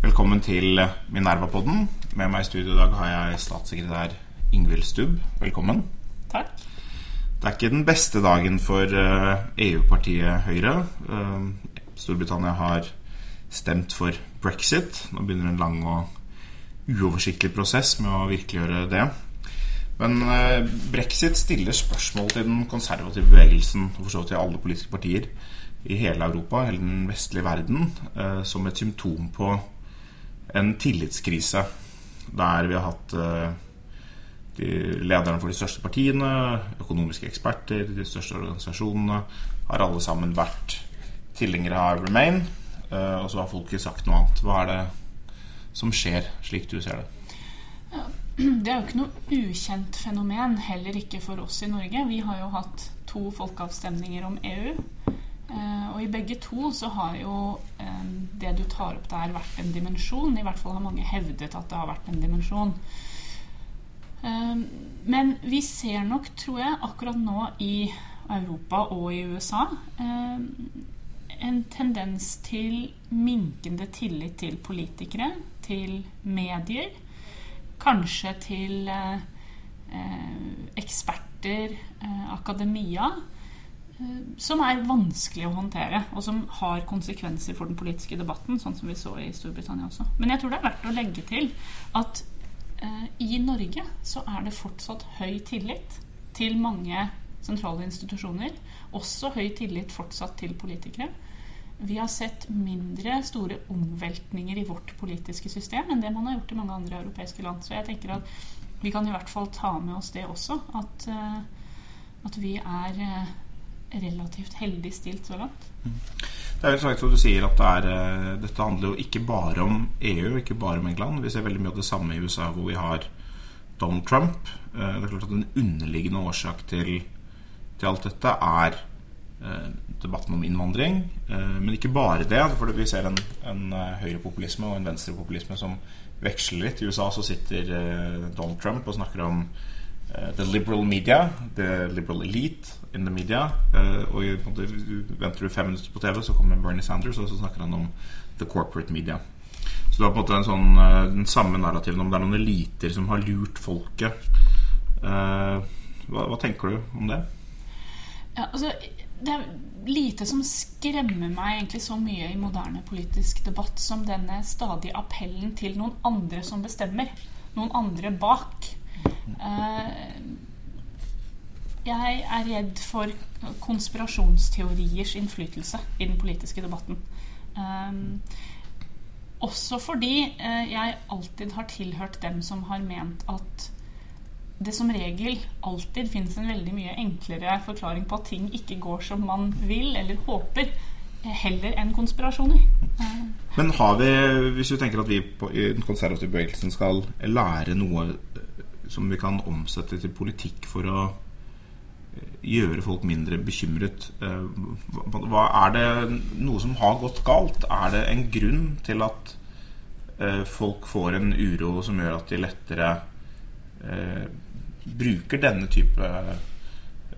Velkommen til Minerva-podden. Med meg i studio i dag har jeg statssekretær Ingvild Stubb. Velkommen. Takk. Det er ikke den beste dagen for eh, EU-partiet Høyre. Eh, Storbritannia har stemt for brexit. Nå begynner en lang og uoversiktlig prosess med å virkeliggjøre det. Men eh, brexit stiller spørsmål til den konservative bevegelsen og for så vidt til alle politiske partier i hele Europa, hele den vestlige verden, eh, som et symptom på en tillitskrise. Der vi har hatt eh, de lederne for de største partiene, økonomiske eksperter, de største organisasjonene, har alle sammen vært tilhengere av Remain. Og så har folket sagt noe annet. Hva er det som skjer, slik du ser det? Det er jo ikke noe ukjent fenomen, heller ikke for oss i Norge. Vi har jo hatt to folkeavstemninger om EU. Og i begge to så har jo det du tar opp der, vært en dimensjon. I hvert fall har mange hevdet at det har vært en dimensjon. Men vi ser nok, tror jeg, akkurat nå i Europa og i USA en tendens til minkende tillit til politikere, til medier, kanskje til eksperter, akademia, som er vanskelig å håndtere, og som har konsekvenser for den politiske debatten, sånn som vi så i Storbritannia også. Men jeg tror det er verdt å legge til at i Norge så er det fortsatt høy tillit til mange sentrale institusjoner. Også høy tillit fortsatt til politikere. Vi har sett mindre store omveltninger i vårt politiske system enn det man har gjort i mange andre europeiske land. Så jeg tenker at vi kan i hvert fall ta med oss det også. At, at vi er relativt heldig stilt så langt. Det er jo sagt at du sier at det er, dette handler jo ikke bare om EU, ikke bare om England. Vi ser veldig mye av det samme i USA, hvor vi har Donald Trump. Det er klart at En underliggende årsak til, til alt dette er debatten om innvandring. Men ikke bare det. For vi ser en, en høyrepopulisme og en venstrepopulisme som veksler litt. I USA så sitter Donald Trump og snakker om the liberal media, the liberal elite in the media. Og venter du fem minutter på TV, så kommer Bernie Sanders, og så snakker han om the corporate media. Så du har på en måte sånn, den samme narrativen om det er noen eliter som har lurt folket. Hva, hva tenker du om det? Ja, altså det er lite som skremmer meg egentlig så mye i moderne politisk debatt som denne stadige appellen til noen andre som bestemmer. Noen andre bak. Jeg er redd for konspirasjonsteoriers innflytelse i den politiske debatten. Også fordi jeg alltid har tilhørt dem som har ment at det som regel alltid finnes en veldig mye enklere forklaring på at ting ikke går som man vil eller håper, heller enn konspirasjoner. Men har vi, hvis vi tenker at vi på, i den konservative bevegelsen skal lære noe som vi kan omsette til politikk for å gjøre folk mindre bekymret hva, Er det noe som har gått galt? Er det en grunn til at folk får en uro som gjør at de lettere bruker denne type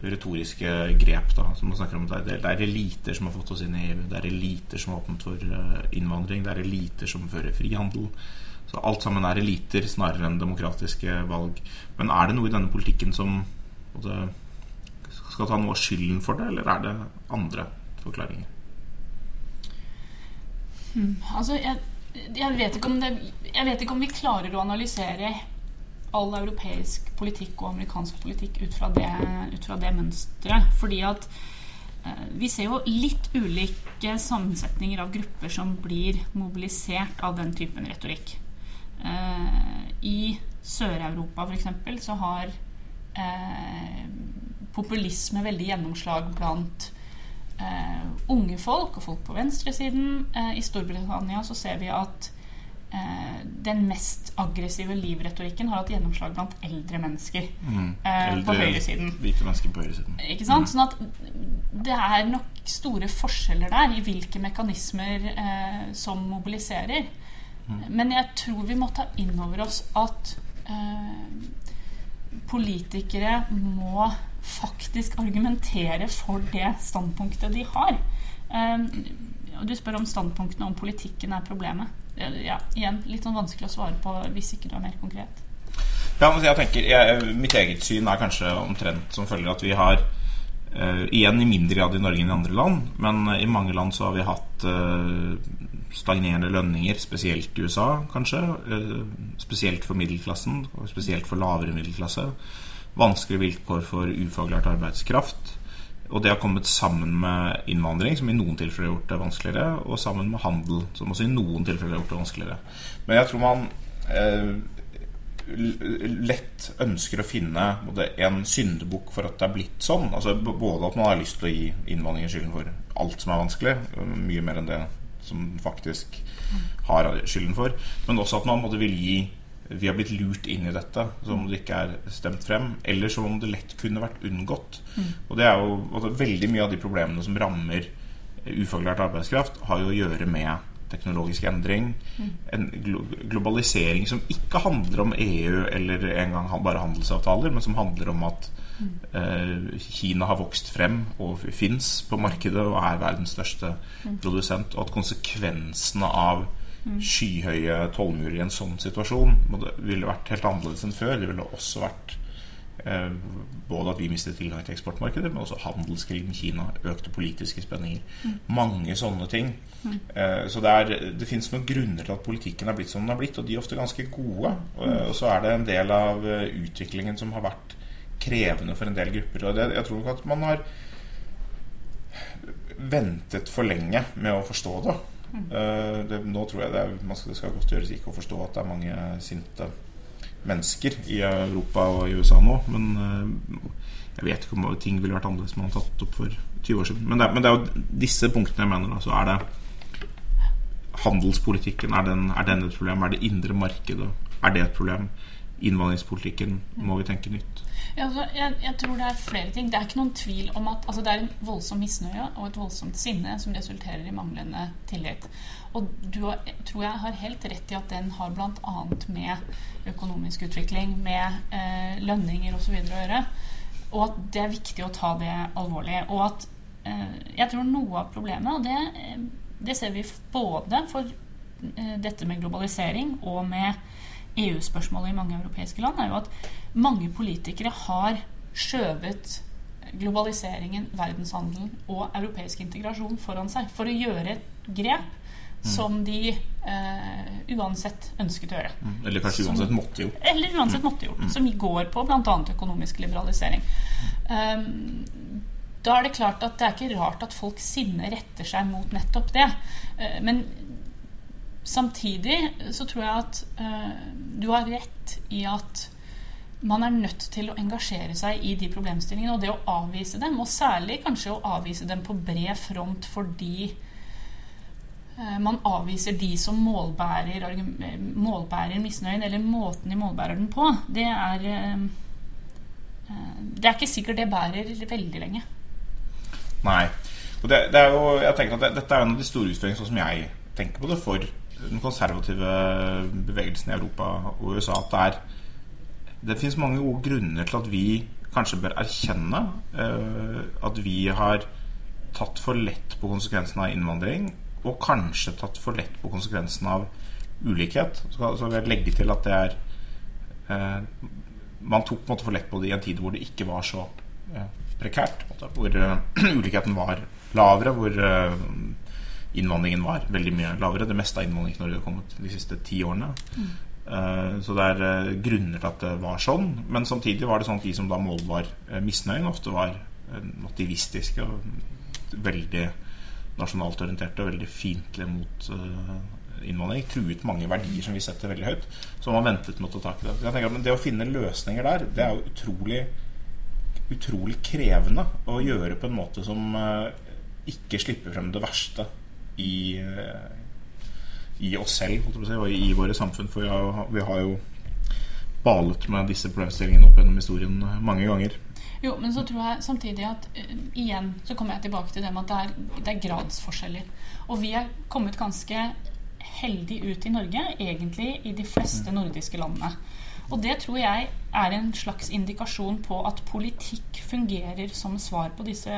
retoriske grep. Da, som man snakker om det er, er eliter som har fått oss inn i EU. Det er eliter som har åpnet for innvandring. Det er eliter som fører frihandel. Så alt sammen er eliter snarere enn demokratiske valg. Men er det noe i denne politikken som det, skal ta noe av skylden for det, eller er det andre forklaringer? Hmm, altså, jeg, jeg, vet om det Jeg vet ikke om vi klarer å analysere all europeisk politikk og amerikansk politikk ut fra det, ut fra det mønsteret. Fordi at eh, vi ser jo litt ulike sammensetninger av grupper som blir mobilisert av den typen retorikk. Eh, I Sør-Europa f.eks. så har eh, populisme veldig gjennomslag blant eh, unge folk og folk på venstresiden. Eh, I Storbritannia så ser vi at den mest aggressive livretorikken har hatt gjennomslag blant eldre mennesker mm. eldre, på høyresiden. Hvite mennesker på høyresiden. Ikke sant? Mm. Sånn at det er nok store forskjeller der i hvilke mekanismer eh, som mobiliserer. Mm. Men jeg tror vi må ta inn over oss at eh, politikere må faktisk argumentere for det standpunktet de har. Um, og du spør om standpunktene om politikken er problemet. Ja, igjen, litt sånn vanskelig å svare på hvis ikke du er mer konkret. Ja, jeg tenker, jeg, Mitt eget syn er kanskje omtrent som følger at vi har uh, Igjen i mindre grad i Norge enn i andre land, men i mange land så har vi hatt uh, stagnerende lønninger, spesielt i USA, kanskje. Uh, spesielt for middelklassen, og spesielt for lavere middelklasse. Vanskelige vilkår for ufaglært arbeidskraft. Og det har kommet sammen med innvandring, som i noen tilfeller har gjort det vanskeligere, og sammen med handel, som også i noen tilfeller har gjort det vanskeligere. Men jeg tror man eh, lett ønsker å finne en syndebukk for at det er blitt sånn. Altså Både at man har lyst til å gi innvandringen skylden for alt som er vanskelig, mye mer enn det som faktisk har skylden for, men også at man måtte vil gi vi har blitt lurt inn i dette, som om det ikke er stemt frem. Eller som om det lett kunne vært unngått. Mm. Og det er jo altså, Veldig mye av de problemene som rammer ufaglært arbeidskraft, har jo å gjøre med teknologisk endring. Mm. En glo globalisering som ikke handler om EU eller engang bare handelsavtaler, men som handler om at mm. eh, Kina har vokst frem og fins på markedet og er verdens største mm. produsent, og at konsekvensene av skyhøye tollmurer i en sånn situasjon det ville vært helt annerledes enn før. Det ville også vært eh, både at vi mistet tilgang til eksportmarkeder, men også handelskrig med Kina, økte politiske spenninger. Mm. Mange sånne ting. Mm. Eh, så det, er, det fins noen grunner til at politikken er blitt som den har blitt, og de er ofte ganske gode. Mm. Og så er det en del av eh, utviklingen som har vært krevende for en del grupper. Og det, jeg tror nok at man har ventet for lenge med å forstå det. Uh, det, nå tror jeg det, er, skal, det skal godt gjøres ikke å forstå at det er mange sinte mennesker i Europa og i USA nå. Men uh, jeg vet ikke om ting ville vært annerledes man hadde tatt opp for 20 år siden. Men det, men det er jo disse punktene jeg mener. Så er det handelspolitikken. Er den, er den et problem? Er det indre markedet? Er det et problem? Innvandringspolitikken må vi tenke nytt. Altså, jeg, jeg, tror det er flere ting. Det er ikke noen tvil om at altså, det er en voldsom misnøye og et voldsomt sinne som resulterer i manglende tillit. Og du har, tror jeg har helt rett i at den har bl.a. med økonomisk utvikling, med eh, lønninger osv. å gjøre. Og at det er viktig å ta det alvorlig. Og at eh, jeg tror noe av problemet, og det, eh, det ser vi både for eh, dette med globalisering og med EU-spørsmålet i mange europeiske land, er jo at mange politikere har skjøvet globaliseringen, verdenshandelen og europeisk integrasjon foran seg for å gjøre et grep mm. som de eh, uansett ønsket å gjøre. Mm. Eller kanskje som, uansett måtte gjort. Eller uansett måtte gjort. Mm. Som går på bl.a. økonomisk liberalisering. Um, da er det klart at det er ikke rart at folk sinne retter seg mot nettopp det. Uh, men samtidig så tror jeg at uh, du har rett i at man er nødt til å engasjere seg i de problemstillingene. Og det å avvise dem, og særlig kanskje å avvise dem på bred front fordi uh, man avviser de som målbærer, målbærer misnøyen, eller måten de målbærer den på, det er eh, Det er ikke sikkert det bærer veldig lenge. Nei. Og det, det jo, jeg tenker at det, Dette er en av de store utfordringene, sånn som jeg tenker på det, for den konservative bevegelsen i Europa og USA. At det er det finnes mange gode grunner til at vi kanskje bør erkjenne uh, at vi har tatt for lett på konsekvensen av innvandring, og kanskje tatt for lett på konsekvensen av ulikhet. Så, vil jeg legge til at det er uh, Man tok på en måte for lett på det i en tid hvor det ikke var så uh, prekært. Hvor ulikheten var lavere, hvor innvandringen var veldig mye lavere. Det meste av innvandringen Norge har kommet de siste ti årene. Mm. Eh, så det er eh, grunner til at det var sånn. Men samtidig var det sånn at de som da målbar var misnøyen, ofte var motivistiske og veldig nasjonalt orienterte og veldig fiendtlige mot innvandring. Truet mange verdier som vi setter veldig høyt. Så man ventet med å ta tak i det. Jeg tenker at Det å finne løsninger der, det er jo utrolig utrolig krevende å gjøre på en måte som ikke slipper frem det verste i i oss selv og i våre samfunn. For vi har jo balet med disse problemstillingene opp gjennom historien mange ganger. Jo, men så tror jeg samtidig at uh, igjen så kommer jeg tilbake til det med at det er, det er gradsforskjeller. Og vi er kommet ganske heldig ut i Norge, egentlig i de fleste mm. nordiske landene. Og det tror jeg er en slags indikasjon på at politikk fungerer som svar på disse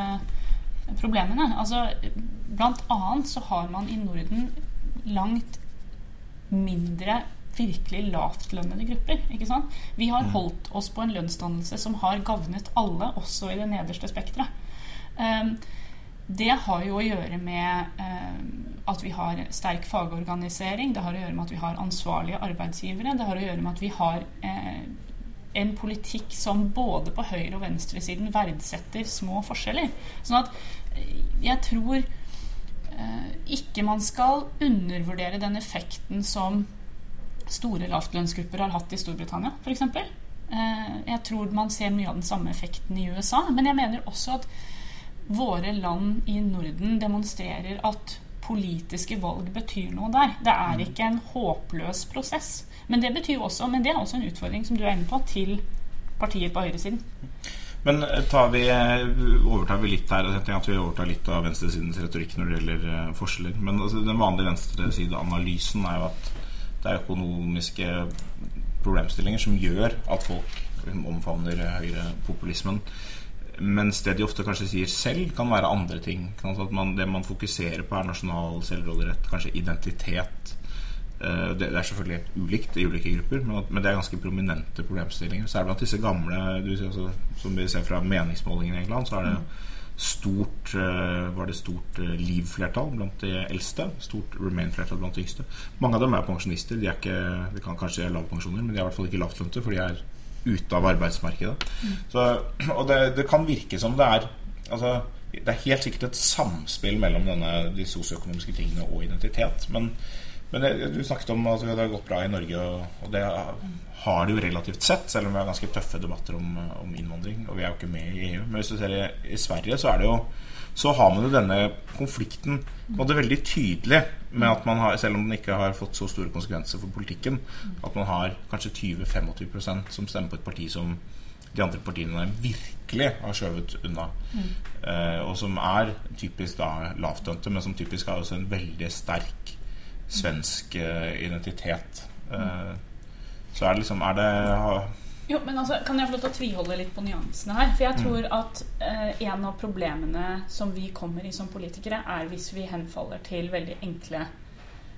problemene. Altså, blant annet så har man i Norden langt mindre virkelig lavtlønnede grupper. ikke sant? Vi har mm. holdt oss på en lønnsdannelse som har gagnet alle, også i det nederste spekteret. Um, det har jo å gjøre med um, at vi har sterk fagorganisering, det har å gjøre med at vi har ansvarlige arbeidsgivere, det har å gjøre med at vi har eh, en politikk som både på høyre- og venstresiden verdsetter små forskjeller. Sånn at jeg tror eh, ikke man skal undervurdere den effekten som store lavtlønnsgrupper har hatt i Storbritannia, f.eks. Eh, jeg tror man ser mye av den samme effekten i USA. Men jeg mener også at våre land i Norden demonstrerer at politiske valg betyr noe der. Det er mm. ikke en håpløs prosess. Men det betyr også, men det er også en utfordring som du er inne på, til partier på høyresiden. Men eh, vi, eh, overtar vi litt her Jeg tenker at vi overtar litt av venstresidens retorikk når det gjelder forskjeller. Men altså, den vanlige venstresideanalysen er jo at det er økonomiske problemstillinger som gjør at folk omfavner høyrepopulismen. Mens det de ofte kanskje sier selv, kan være andre ting. At man, det man fokuserer på, er nasjonal selvråderett, kanskje identitet. Eh, det er selvfølgelig ulikt i ulike grupper, men det er ganske prominente problemstillinger. Så er det blant disse gamle, som vi ser fra meningsmålingene i England, så er det stort eh, var det stort eh, Leave-flertall blant de eldste. Stort Remain-flertall blant de yngste. Mange av dem er pensjonister. De, er ikke, de kan kanskje ha lavpensjoner, men de er i hvert fall ikke lavtlønte, for de er ute av arbeidsmarkedet. Mm. Så, og det, det, kan virke som det er altså, Det er helt sikkert et samspill mellom denne, de sosioøkonomiske tingene og identitet. Men men det, du snakket om at det har gått bra i Norge, og det har det jo relativt sett, selv om vi har ganske tøffe debatter om, om innvandring. Og vi er jo ikke med i EU. Men hvis du ser i, i Sverige, så er det jo så har man jo denne konflikten og er veldig tydelig med at man har, selv om den ikke har fått så store konsekvenser for politikken, at man har kanskje 20-25% som stemmer på et parti som de andre partiene virkelig har skjøvet unna. Mm. Eh, og som er typisk da lavtlønte, men som typisk har også en veldig sterk svensk eh, identitet. Eh, så er det liksom Er det jo, men altså, Kan jeg få lov til å tviholde litt på nyansene her? For jeg tror mm. at eh, en av problemene som vi kommer i som politikere, er hvis vi henfaller til veldig enkle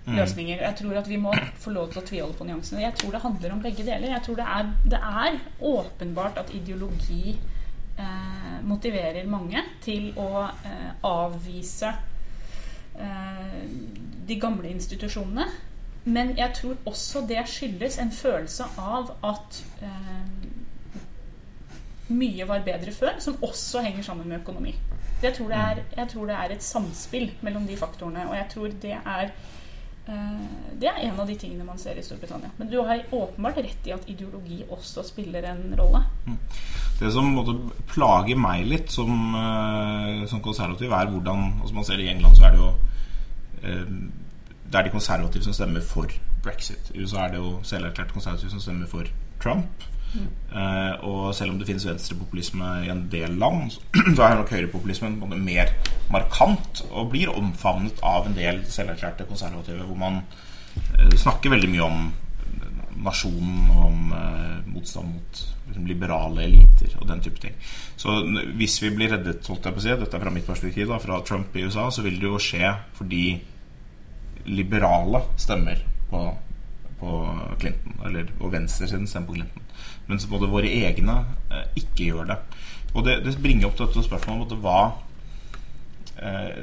mm. løsninger. Jeg tror at vi må få lov til å tviholde på nyansene. Jeg tror det handler om begge deler. Jeg tror det er, det er åpenbart at ideologi eh, motiverer mange til å eh, avvise eh, de gamle institusjonene. Men jeg tror også det skyldes en følelse av at eh, mye var bedre før, som også henger sammen med økonomi. Jeg tror, er, jeg tror, det er, et samspill mellom de faktorene, og jeg tror det er eh, det er en av de tingene man ser i Storbritannia. Men du har åpenbart rett i at ideologi også spiller en rolle. Mm. Det som måtte plage meg litt som, eh, som konservativ, er hvordan altså Man ser i England så er det jo det er de konservative som stemmer for brexit. I USA er det jo selverklært konservative som stemmer for Trump. Mm. Uh, og selv om det finnes venstrepopulisme i en del land, så er nok høyrepopulismen mer markant og blir omfavnet av en del selverklærte konservative, hvor man uh, snakker veldig mye om nasjonen og om uh, motstand mot liksom, liberale eliter og den type ting. Så hvis vi blir reddet, holdt jeg på å si, dette er fra mitt perspektiv, da, fra Trump i USA, så vil det jo skje fordi liberale stemmer på, på Clinton. Eller, og venstresiden stemmer på Clinton. Mens både våre egne eh, ikke gjør det. Og det, det bringer opp dette spørsmålet om hva eh,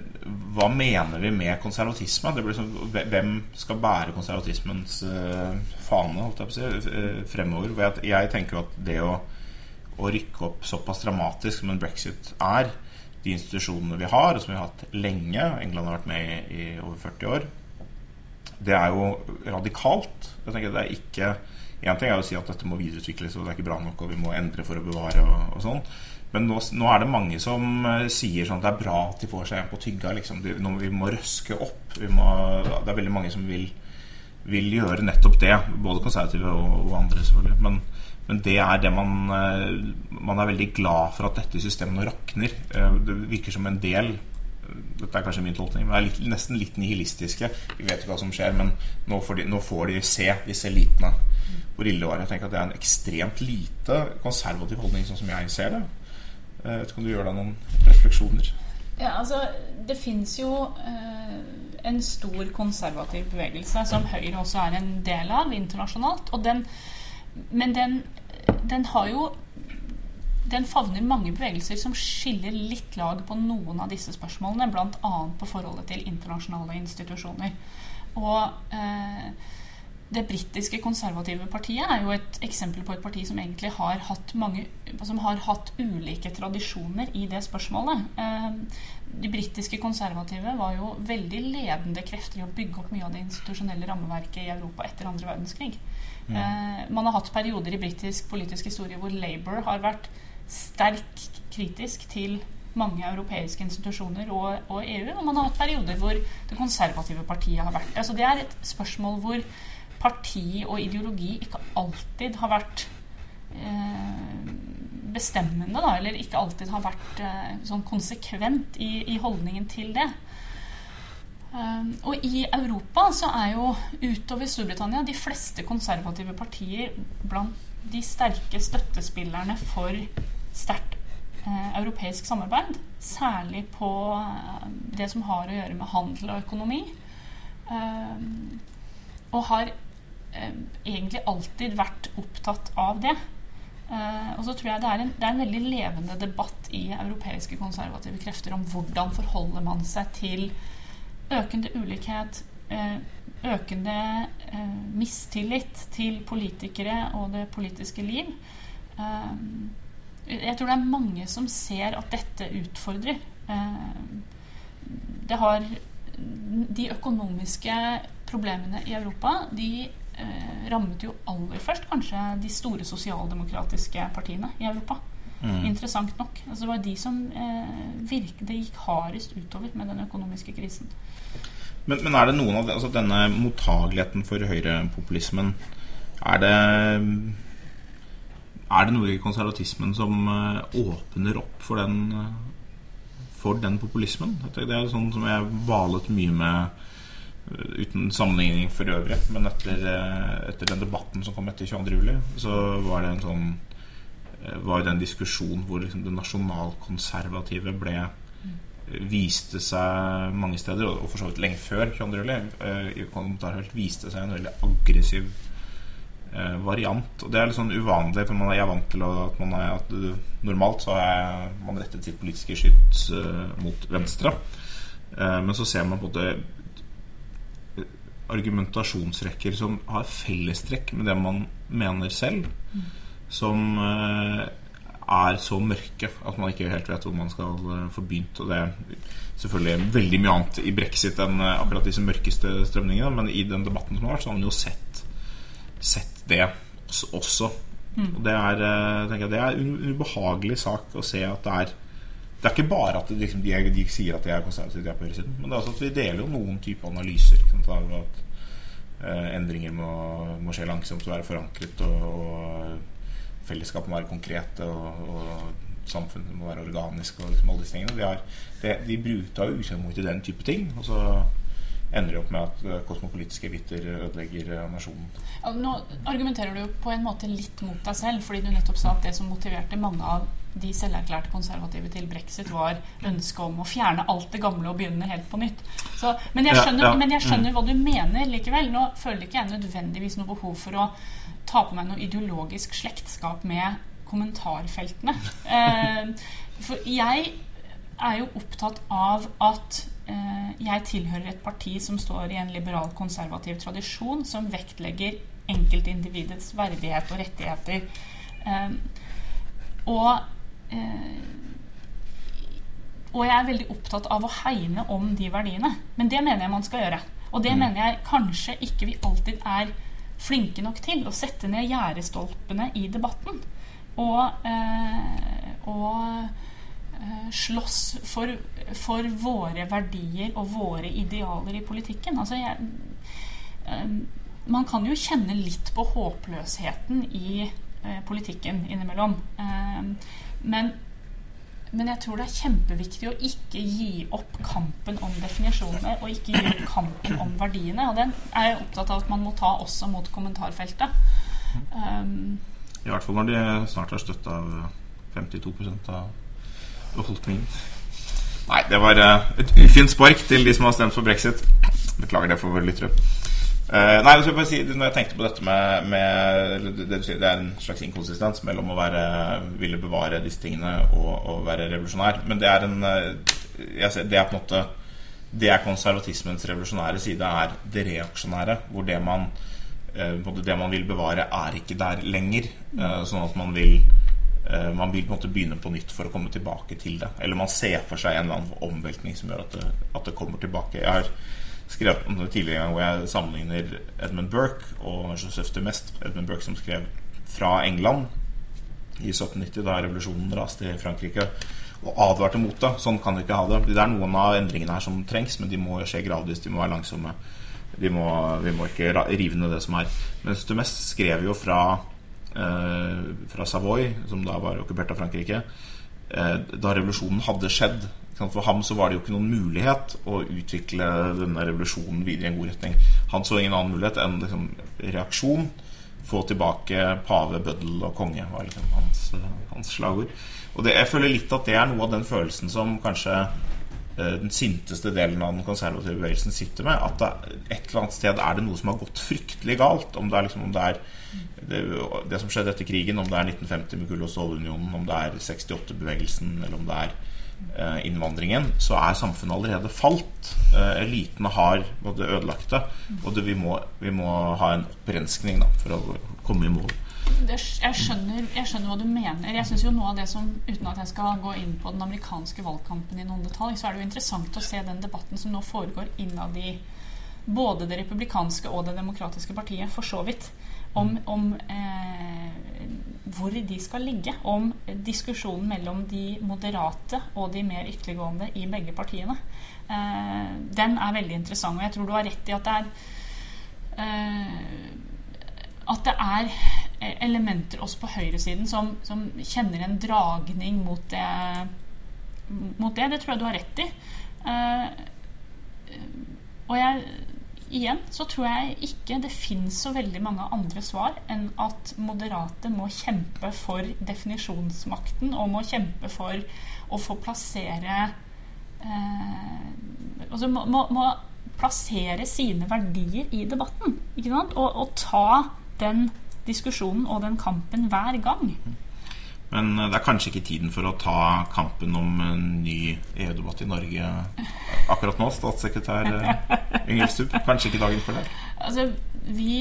hva mener vi med konservatisme? Det blir sånn, hvem skal bære konservatismens eh, fane på si, eh, fremover? Jeg, jeg tenker jo at det å, å rykke opp såpass dramatisk som en brexit er, de institusjonene vi har, og som vi har hatt lenge England har vært med i, i over 40 år det er jo radikalt. Jeg tenker det er ikke Én ting er å si at dette må videreutvikles, og det er ikke bra nok, og vi må endre for å bevare. og, og sånn Men nå, nå, er det mange som uh, sier sånn at det er bra at de får seg en på tygga. Liksom. De, nå, vi må røske opp. Må, det er veldig mange som vil, vil gjøre nettopp det. Både konservative og, og andre, selvfølgelig. Men, men, det er det man uh, Man er veldig glad for at dette systemet nå rakner. Uh, det virker som en del dette er kanskje min tolkning, men er litt, nesten litt nihilistiske. Vi vet ikke hva som skjer, men nå får de, nå får de se disse elitene hvor ille det var. Jeg tenker at det er en ekstremt lite konservativ holdning, sånn som jeg ser det. Jeg vet ikke om du gjør deg noen refleksjoner? Ja, altså, Det fins jo eh, en stor konservativ bevegelse som Høyre også er en del av internasjonalt. Den, men den, den har jo den favner mange bevegelser som skiller litt lag på noen av disse spørsmålene, bl.a. på forholdet til internasjonale institusjoner. Og eh, det britiske konservative partiet er jo et eksempel på et parti som egentlig har hatt, mange, som har hatt ulike tradisjoner i det spørsmålet. Eh, de britiske konservative var jo veldig ledende krefter i å bygge opp mye av det institusjonelle rammeverket i Europa etter andre verdenskrig. Mm. Eh, man har hatt perioder i britisk politisk historie hvor Labour har vært sterkt kritisk til mange europeiske institusjoner og, og, EU. Og man har hatt perioder hvor det konservative partiet har vært altså Det er et spørsmål hvor parti og ideologi ikke alltid har vært eh, bestemmende, da, eller ikke alltid har vært eh, sånn konsekvent i, i, holdningen til det. Um, og i Europa så er jo utover Storbritannia de fleste konservative partier blant de sterke støttespillerne for sterkt eh, europeisk samarbeid. Særlig på eh, det som har å gjøre med handel og økonomi. Eh, og har eh, egentlig alltid vært opptatt av det. Uh, og så tror jeg det er, en, det er en veldig levende debatt i europeiske konservative krefter om hvordan forholder man seg til økende ulikhet, uh, økende mistillit til politikere og det politiske liv. Um, jeg tror det er mange som ser at dette utfordrer. Eh, det har De økonomiske problemene i Europa de eh, rammet jo aller først kanskje de store sosialdemokratiske partiene i Europa. Mm. Interessant nok. Altså det var de som eh, virket, det gikk hardest utover med den økonomiske krisen. Men, men er det noen av altså denne mottageligheten for høyrepopulismen Er det er det noe i konservatismen som eh, åpner opp for den, eh, for den populismen? Det er sånn som jeg valet mye med eh, uten sammenligning for øvrig. Men etter, etter, den debatten som kom etter 22.07, så var det en sånn var jo den diskusjon hvor liksom det nasjonalkonservative ble viste seg mange steder, og for så vidt lenge før 22.07, viste seg en veldig aggressiv variant. Og det er litt sånn uvanlig, for man er vant til at man er at Normalt så er man rettet sitt politiske skyts uh, mot venstre. Men så ser man på det argumentasjonsrekker som har fellestrekk med det man mener selv, som er så mørke at man ikke helt vet hvor man skal få begynt. Og det er selvfølgelig veldig mye annet i brexit enn akkurat disse mørkeste strømningene, men i den debatten som har vært, så har man jo sett, sett det også. Mm. Og det er, eh, jeg, det er en ubehagelig sak å se at det er Det er ikke bare at liksom, de, de, sier at de er konservative, de er på høyresiden, men det er også at vi deler jo noen type analyser. Sant, av at uh, endringer må, må, skje langsomt og være forankret, og, og fellesskap må være konkrete, og, og samfunnet må være organisk, og liksom alle disse tingene. De, har, de, de bruker jo utgangspunkt i den type ting. Og så ender opp med at eh, kosmopolitiske eliter ødelegger eh, nasjonen. Ja, nå argumenterer du på en måte litt mot deg selv, fordi du nettopp sa at det som motiverte mange av de selverklærte konservative til brexit, var ønsket om å fjerne alt det gamle og begynne helt på nytt. Så, men, jeg skjønner, ja, ja. men, jeg skjønner, mm. hva du mener likevel. Nå føler ikke jeg nødvendigvis noe behov for å ta på meg noe ideologisk slektskap med kommentarfeltene. Eh, for jeg er jo opptatt av at jeg tilhører et parti som står i en liberal, konservativ tradisjon, som vektlegger enkeltindividets verdighet og rettigheter. Eh, og, eh, og jeg er veldig opptatt av å hegne om de verdiene. Men det mener jeg man skal gjøre. Og det mm. mener jeg kanskje ikke vi alltid er flinke nok til. Å sette ned gjerdestolpene i debatten. Og, og Eh, slåss for, for, våre verdier og våre idealer i politikken. Altså jeg, eh, man kan jo kjenne litt på håpløsheten i eh, politikken innimellom. Men men jeg tror det er kjempeviktig å ikke gi opp kampen om definisjonene og ikke gi opp kampen om verdiene. Og den er jeg opptatt av at man må ta også mot kommentarfeltet. Um, I hvert fall når de snart har støtte av 52% av befolkningen. Nei, det var eh, et ufint spark til de som har stemt for brexit. Beklager det for våre lyttere. Uh, nei, jeg bare si, når jeg tenkte på dette med, med det, det, er en slags inkonsistens mellom å være, ville bevare disse tingene og, og være revolusjonær. Men det er en ser, Det er på en måte Det er konservatismens revolusjonære side, er det reaksjonære. Hvor det man, uh, det man vil bevare, er ikke der lenger. Uh, sånn at man vil man vil på en måte begynne på nytt for å komme tilbake til det. Eller man ser for seg en eller annen omveltning som gjør at det, at det kommer tilbake. Jeg har skrevet om det tidligere hvor jeg sammenligner Edmund Burke og Joseph de Mest. Edmund Burke som skrev fra England i 1790, da revolusjonen raste i Frankrike, og advarte mot det. Sånn kan vi ikke ha det. Det er noen av endringene her som trengs, men de må skje gradvis. De må være langsomme. Må, vi må ikke rive ned det som er. Mens de Mest skrev jo fra, eh, fra Savoy, som da var okkupert av Frankrike, eh, da revolusjonen hadde skjedd for ham så var det jo ikke noen mulighet å utvikle denne revolusjonen videre i en god retning. Han så ingen annen mulighet enn liksom, reaksjon. Få tilbake pave, bøddel og konge, var liksom hans, hans slagord. Og det, jeg føler litt at det er noe av den følelsen som kanskje eh, den sinteste delen av den konservative bevegelsen sitter med. At det, et eller annet sted er det noe som har gått fryktelig galt. Om det er, liksom, om det, er det, det, som skjedde etter krigen, om det er 1950 med kull- og stålunionen, om det er 68-bevegelsen, eller om det er Eh, innvandringen, så er samfunnet allerede falt. Eh, elitene har både ødelagt det, og vi, må, vi, må, ha en opprenskning da, for å komme i mål. Det, jeg, skjønner, jeg, skjønner, hva du mener. Jeg synes jo noe av det som, Uten at jeg skal gå inn på den amerikanske valgkampen i noen detalj, så er det jo interessant å se den debatten som nå foregår innad i både det republikanske og det demokratiske partiet, for så vidt, om, om eh, hvor de skal ligge. Om diskusjonen mellom de moderate og de mer ytterliggående i begge partiene. Eh, den er veldig interessant, og jeg tror du har rett i at det er eh, at det er elementer også på høyresiden som, som kjenner en dragning mot det, mot det. Det tror jeg du har rett i. Uh, og jeg igjen så tror jeg ikke det fins så veldig mange andre svar enn at moderate må kjempe for definisjonsmakten og må kjempe for å få plassere uh, Altså må, må, må, plassere sine verdier i debatten. Og, og ta den diskusjonen og den kampen hver gang. Men eh, det er kanskje ikke tiden for å ta kampen om en ny EU-debatt i Norge akkurat nå, statssekretær Engelstup? Eh, kanskje ikke dagen før det? Altså, vi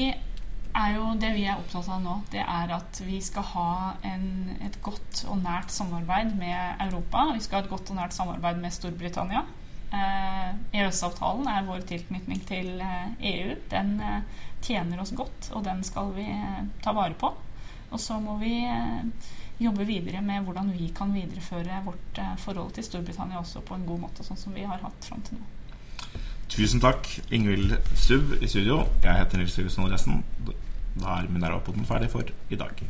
er jo, Det vi er opptatt av nå, det er at vi skal ha en, et godt og nært samarbeid med Europa. Vi skal ha et godt og nært samarbeid med Storbritannia. Eh, EØS-avtalen er vår tilknytning til EU. E den tjener oss godt, og den skal vi ta vare på. Og så må vi jobbe videre med hvordan vi kan videreføre vårt eh, forhold til Storbritannia også på en god måte, sånn som vi har hatt fram til nå. Tusen takk, Ingvild Stubb i studio. Jeg heter Nils Jørgensen Resten. Da er Minerva-poden ferdig for i dag.